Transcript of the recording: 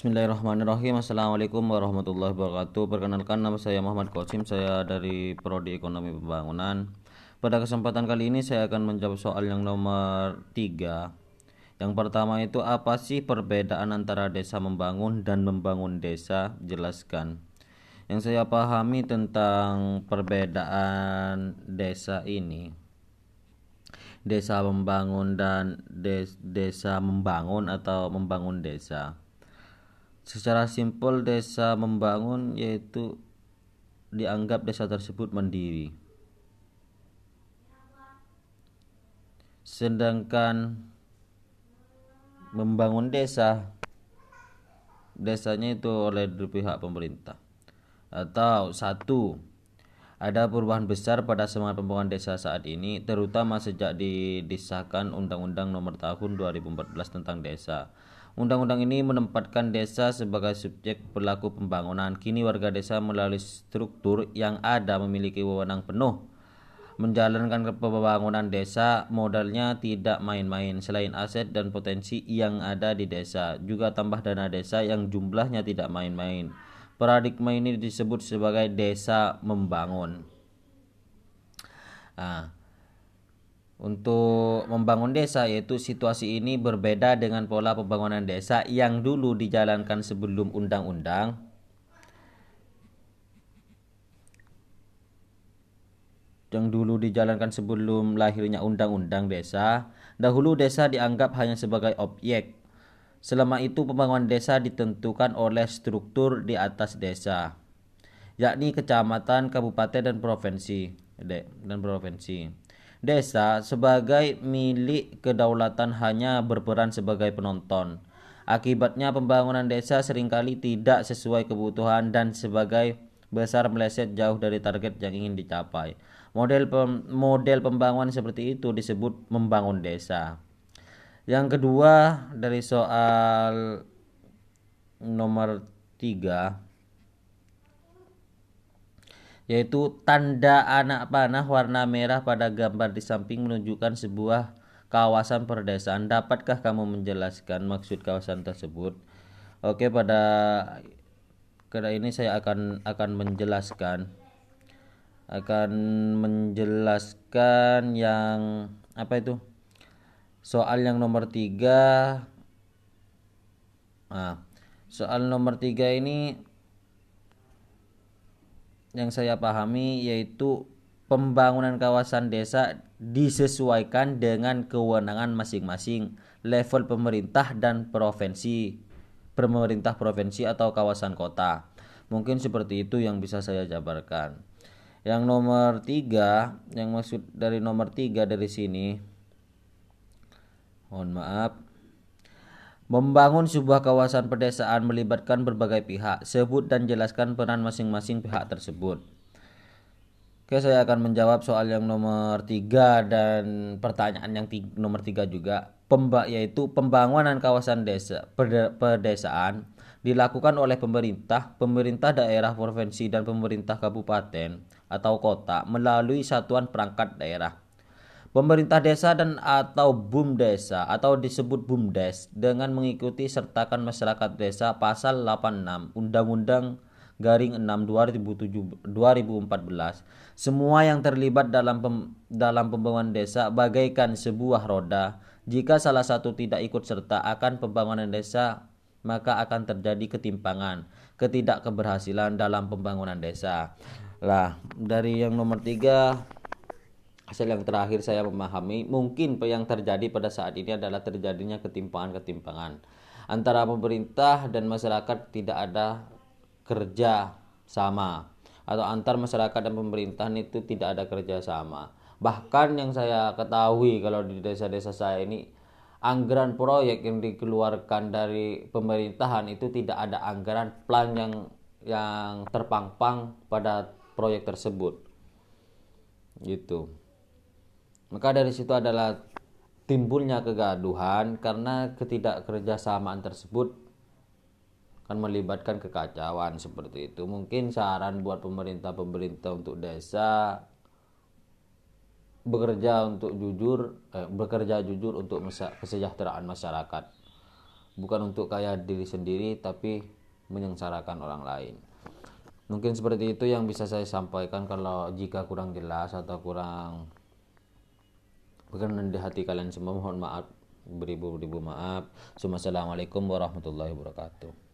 Bismillahirrahmanirrahim. Assalamualaikum warahmatullahi wabarakatuh. Perkenalkan nama saya Muhammad Qasim. Saya dari Prodi Ekonomi Pembangunan. Pada kesempatan kali ini saya akan menjawab soal yang nomor 3 Yang pertama itu apa sih perbedaan antara desa membangun dan membangun desa? Jelaskan. Yang saya pahami tentang perbedaan desa ini desa membangun dan des desa membangun atau membangun desa. Secara simpel desa membangun yaitu dianggap desa tersebut mandiri. Sedangkan membangun desa desanya itu oleh pihak pemerintah. Atau satu ada perubahan besar pada semangat pembangunan desa saat ini, terutama sejak didisahkan Undang-Undang Nomor Tahun 2014 tentang Desa. Undang-undang ini menempatkan desa sebagai subjek pelaku pembangunan. Kini warga desa melalui struktur yang ada memiliki wewenang penuh menjalankan pembangunan desa modalnya tidak main-main selain aset dan potensi yang ada di desa juga tambah dana desa yang jumlahnya tidak main-main Paradigma ini disebut sebagai desa membangun. Nah, untuk membangun desa yaitu situasi ini berbeda dengan pola pembangunan desa yang dulu dijalankan sebelum undang-undang yang dulu dijalankan sebelum lahirnya undang-undang desa dahulu desa dianggap hanya sebagai objek Selama itu pembangunan desa ditentukan oleh struktur di atas desa, yakni kecamatan, kabupaten dan provinsi. Dan provinsi. Desa sebagai milik kedaulatan hanya berperan sebagai penonton. Akibatnya pembangunan desa sering kali tidak sesuai kebutuhan dan sebagai besar meleset jauh dari target yang ingin dicapai. Model pem model pembangunan seperti itu disebut membangun desa. Yang kedua dari soal nomor 3 yaitu tanda anak panah warna merah pada gambar di samping menunjukkan sebuah kawasan perdesaan. Dapatkah kamu menjelaskan maksud kawasan tersebut? Oke, pada kali ini saya akan akan menjelaskan akan menjelaskan yang apa itu? Soal yang nomor tiga. Nah, soal nomor tiga ini yang saya pahami yaitu pembangunan kawasan desa disesuaikan dengan kewenangan masing-masing level pemerintah dan provinsi pemerintah provinsi atau kawasan kota. Mungkin seperti itu yang bisa saya jabarkan. Yang nomor tiga yang maksud dari nomor tiga dari sini mohon maaf Membangun sebuah kawasan pedesaan melibatkan berbagai pihak. Sebut dan jelaskan peran masing-masing pihak tersebut. Oke, saya akan menjawab soal yang nomor tiga dan pertanyaan yang tiga, nomor tiga juga. Pemba, yaitu pembangunan kawasan desa pedesaan dilakukan oleh pemerintah, pemerintah daerah provinsi dan pemerintah kabupaten atau kota melalui satuan perangkat daerah Pemerintah desa dan atau BUM desa atau disebut BUMDes dengan mengikuti sertakan masyarakat desa pasal 86 Undang-Undang garing 6 2007 2014 semua yang terlibat dalam pem, dalam pembangunan desa bagaikan sebuah roda. Jika salah satu tidak ikut serta akan pembangunan desa maka akan terjadi ketimpangan ketidakkeberhasilan dalam pembangunan desa. Lah dari yang nomor tiga hasil yang terakhir saya memahami mungkin yang terjadi pada saat ini adalah terjadinya ketimpangan-ketimpangan antara pemerintah dan masyarakat tidak ada kerja sama. Atau antar masyarakat dan pemerintahan itu tidak ada kerja sama. Bahkan yang saya ketahui kalau di desa-desa saya ini anggaran proyek yang dikeluarkan dari pemerintahan itu tidak ada anggaran plan yang yang terpangpang pada proyek tersebut. Gitu maka dari situ adalah timbulnya kegaduhan karena ketidakkerjasamaan tersebut akan melibatkan kekacauan seperti itu. Mungkin saran buat pemerintah-pemerintah untuk desa bekerja untuk jujur, eh, bekerja jujur untuk kesejahteraan masyarakat. bukan untuk kaya diri sendiri tapi menyengsarakan orang lain mungkin seperti itu yang bisa saya sampaikan kalau jika kurang jelas atau kurang berkenan di hati kalian semua mohon maaf. Beribu-ribu maaf. Assalamualaikum warahmatullahi wabarakatuh